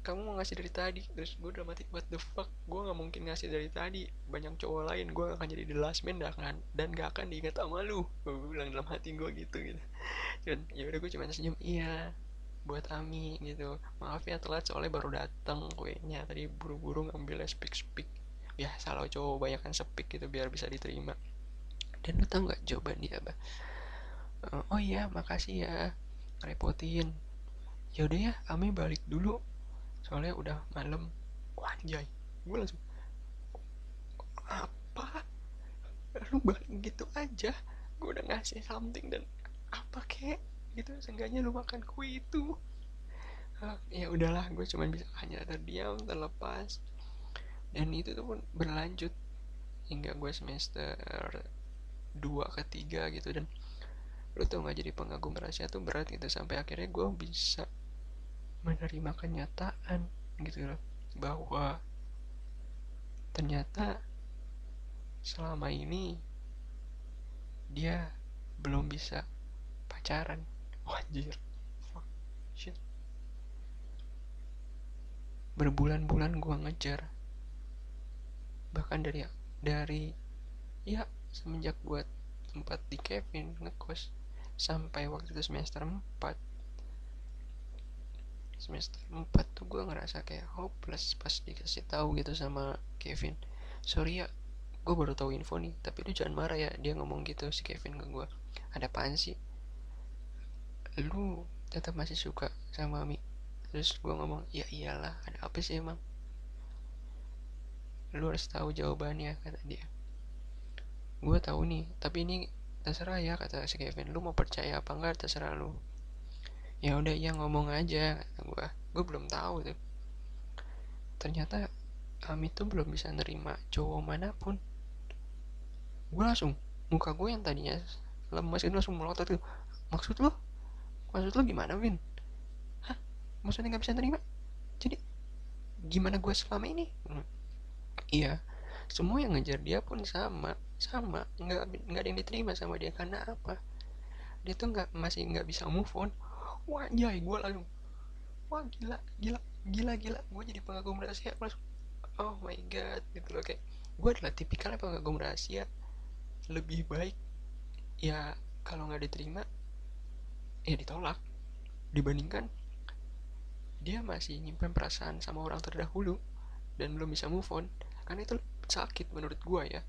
kamu mau ngasih dari tadi. Terus gue udah mati what the fuck? Gue nggak mungkin ngasih dari tadi. Banyak cowok lain gue akan jadi the last man dan, kan dan gak akan diingat sama lu. Gue bilang dalam hati gue gitu gitu. Dan ya udah gue cuma senyum iya buat Ami gitu. Maaf ya telat soalnya baru datang kuenya. Tadi buru-buru ngambilnya speak speak ya salah cowok banyak kan speak gitu biar bisa diterima. Dan lu tau nggak jawaban dia apa? Uh, oh iya makasih ya repotin ya udah ya balik dulu. Soalnya udah malam. Wanjay gue langsung apa? Lu balik gitu aja? Gue udah ngasih something dan apa kek? Gitu seenggaknya lu makan kue itu. Uh, ya udahlah gue cuma bisa hanya terdiam terlepas dan itu tuh pun berlanjut hingga gue semester dua ketiga gitu. Dan lu tau gak jadi pengagum rahasia tuh berat gitu. Sampai akhirnya gue bisa menerima kenyataan gitu loh. Bahwa ternyata selama ini dia belum bisa pacaran. Wajir Berbulan-bulan gua ngejar Bahkan dari Dari Ya semenjak gua tempat di Kevin ngekos Sampai waktu itu semester 4 Semester 4 tuh gue ngerasa kayak hopeless Pas dikasih tahu gitu sama Kevin. Sorry ya gue baru tahu info nih tapi lu jangan marah ya dia ngomong gitu si Kevin ke gue ada apaan sih? Lu tetap masih suka sama Mami terus gue ngomong ya iyalah ada apa sih emang lu harus tahu jawabannya kata dia. Gue tahu nih tapi ini terserah ya kata si Kevin. Lu mau percaya apa enggak terserah lu. Ya udah iya ngomong aja kata gue gue belum tahu tuh. Ternyata kami tuh belum bisa nerima cowok mana pun. Gue langsung muka gue yang tadinya lemas itu langsung melotot tuh maksud lo maksud lo gimana Vin? Hah? Maksudnya nggak bisa terima jadi gimana gue selama ini. Iya. Semua yang ngejar dia pun sama sama. Nggak nggak ada yang diterima sama dia. Karena apa? Dia tuh nggak masih nggak bisa move on. Wah jay gue lalu. Wah gila gila gila gila. Gue jadi pengagum rahasia. Oh my god gitu loh. Kayak gue adalah tipikal pengagum rahasia. Lebih baik ya kalau nggak diterima ya ditolak. Dibandingkan dia masih nyimpen perasaan sama orang terdahulu dan belum bisa move on karena itu sakit menurut gue ya.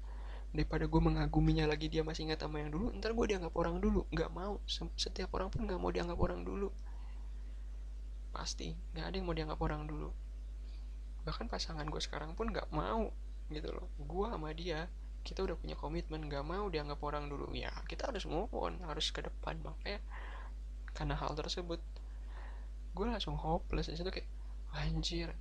Daripada gue mengaguminya lagi dia masih ingat sama yang dulu ntar gue dianggap orang dulu. Nggak mau. Setiap orang pun nggak mau dianggap orang dulu. Pasti. Nggak ada yang mau dianggap orang dulu. Bahkan pasangan gue sekarang pun nggak mau gitu loh. Gue sama dia kita udah punya komitmen nggak mau dianggap orang dulu. Ya kita harus move on harus ke depan. Makanya karena hal tersebut gue langsung hopeless. Di situ kayak anjir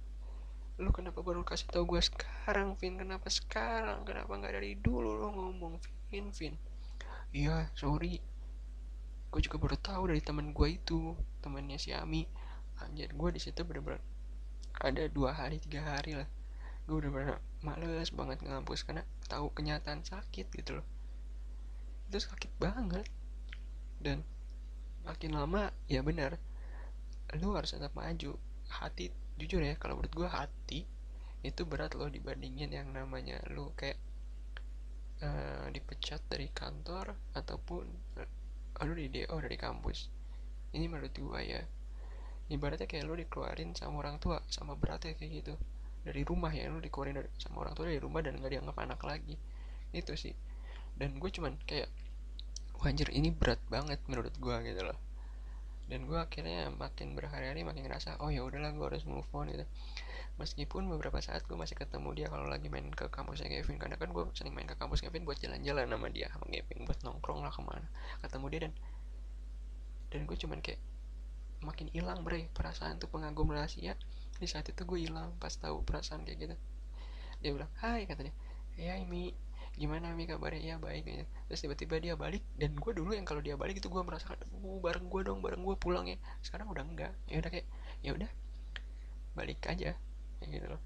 lu kenapa baru kasih tau gue sekarang Vin? Kenapa sekarang? Kenapa nggak dari dulu lo ngomong Vin Vin? Iya sorry. Gue juga baru tahu dari teman gue itu temannya si Ami. Anjir gue di situ bener-bener ada dua hari tiga hari lah. Gue udah bener males banget ngampus karena tahu kenyataan sakit gitu loh. Itu sakit banget. Dan makin lama ya benar lu harus tetap maju. Hati jujur ya kalau menurut gue hati itu berat loh dibandingin yang namanya lu kayak uh, dipecat dari kantor ataupun uh, lu di DO dari kampus. Ini menurut gue ya. Ibaratnya kayak lu dikeluarin sama orang tua sama beratnya kayak gitu. Dari rumah ya lu dikeluarin dari, sama orang tua dari rumah dan gak dianggap anak lagi. Itu sih. Dan gue cuman kayak anjir ini berat banget menurut gue gitu loh dan gue akhirnya makin berhari-hari makin ngerasa oh ya udahlah gue harus move on gitu. Meskipun beberapa saat gue masih ketemu dia kalau lagi main ke kampusnya Kevin. Karena kan gue sering main ke kampus Kevin buat jalan-jalan sama dia sama Kevin buat nongkrong lah ke mana ketemu dia dan dan gue cuman kayak makin hilang bre. Perasaan tuh pengagum rahasia di saat itu gue hilang pas tahu perasaan kayak gitu. Dia bilang hai katanya. Ya ini gimana Mi kabarnya? Ya baik ya. Terus tiba-tiba dia balik dan gue dulu yang kalau dia balik itu gue merasakan uh, bareng gue dong bareng gue pulang ya. Sekarang udah enggak. Ya udah kayak ya udah balik aja. Kayak gitu loh.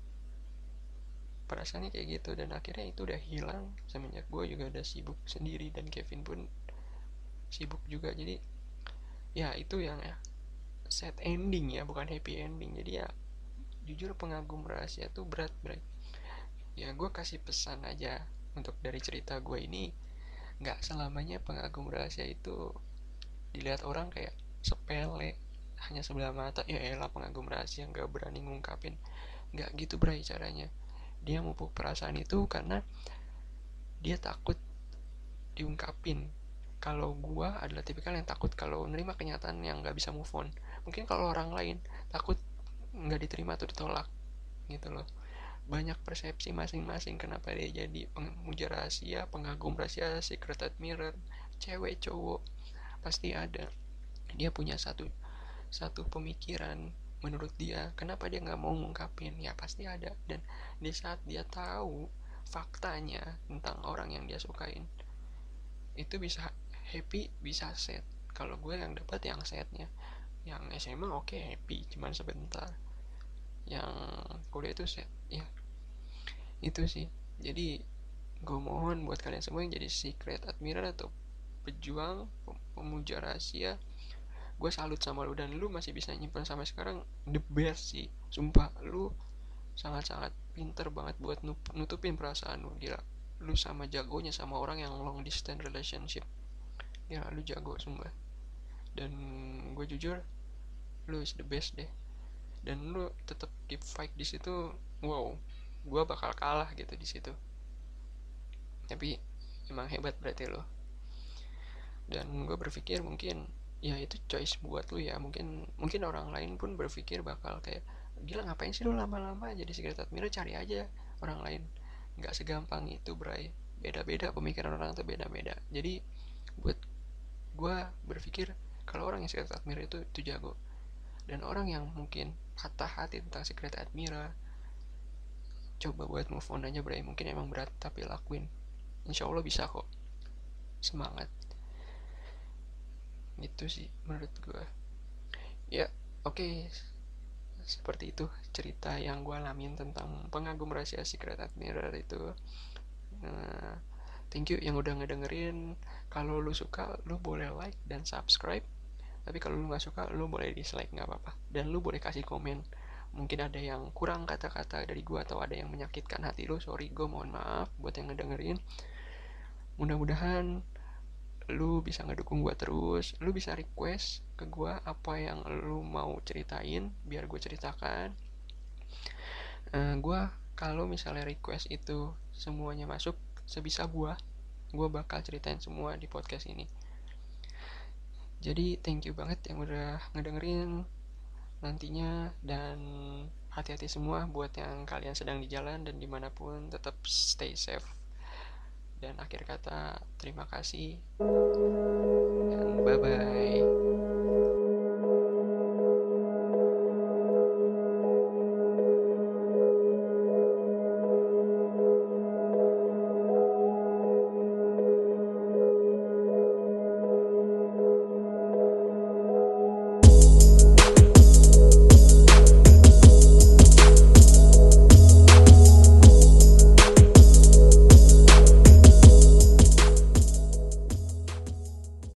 Perasaannya kayak gitu dan akhirnya itu udah hilang. Semenjak gue juga udah sibuk sendiri dan Kevin pun sibuk juga. Jadi ya itu yang ya sad ending ya bukan happy ending. Jadi ya jujur pengagum rahasia tuh berat berat ya gue kasih pesan aja untuk dari cerita gue ini nggak selamanya pengagum rahasia itu dilihat orang kayak sepele hanya sebelah mata. Ya elah pengagum rahasia nggak berani ngungkapin. Nggak gitu bray caranya. Dia mupuk perasaan itu karena dia takut diungkapin. Kalau gue adalah tipikal yang takut kalau menerima kenyataan yang nggak bisa move on. Mungkin kalau orang lain takut nggak diterima atau ditolak gitu loh banyak persepsi masing-masing kenapa dia jadi pemuja rahasia pengagum rahasia secret admirer cewek cowok. Pasti ada. Dia punya satu satu pemikiran menurut dia kenapa dia nggak mau ngungkapin? Ya pasti ada. Dan di saat dia tahu faktanya tentang orang yang dia sukain itu bisa happy bisa sad. Kalau gue yang dapat yang sadnya yang SMA oke okay, happy. Cuman sebentar yang kuliah itu set ya itu sih. Jadi gue mohon buat kalian semua yang jadi secret admirer atau pejuang pemuja rahasia gue salut sama lu dan lu masih bisa nyimpan sampai sekarang the best sih. Sumpah lu sangat-sangat pinter banget buat nutupin perasaan lu. Gila lu sama jagonya sama orang yang long distance relationship. Ya lu jago sumpah. Dan gue jujur lu is the best deh dan lu tetap keep fight di situ wow gue bakal kalah gitu di situ. Tapi emang hebat berarti lo dan gue berpikir mungkin ya itu choice buat lu ya. Mungkin mungkin orang lain pun berpikir bakal kayak gila ngapain sih lu lama-lama jadi secret admirer cari aja orang lain. Nggak segampang itu bray. Beda-beda pemikiran orang tuh beda-beda. Jadi buat gue berpikir kalau orang yang secret admirer itu itu jago dan orang yang mungkin patah hati tentang secret admirer coba buat move on aja bray. Mungkin emang berat tapi lakuin. Insya Allah bisa kok. Semangat. Itu sih menurut gue ya oke. Okay. seperti itu cerita yang gue alamin tentang pengagum rahasia secret admirer itu. Nah, thank you yang udah ngedengerin. Kalau lu suka lu boleh like dan subscribe tapi kalau lu nggak suka lu boleh dislike nggak apa-apa. Dan lu boleh kasih komen. Mungkin ada yang kurang kata-kata dari gua atau ada yang menyakitkan hati lu. Sorry gue mohon maaf buat yang ngedengerin. Mudah-mudahan lu bisa ngedukung gua terus. Lu bisa request ke gua apa yang lu mau ceritain biar gue ceritakan. Uh, gua kalau misalnya request itu semuanya masuk sebisa gua gua bakal ceritain semua di podcast ini jadi thank you banget yang udah ngedengerin nantinya dan hati-hati semua buat yang kalian sedang di jalan dan di mana pun tetap stay safe. Dan akhir kata terima kasih dan bye-bye.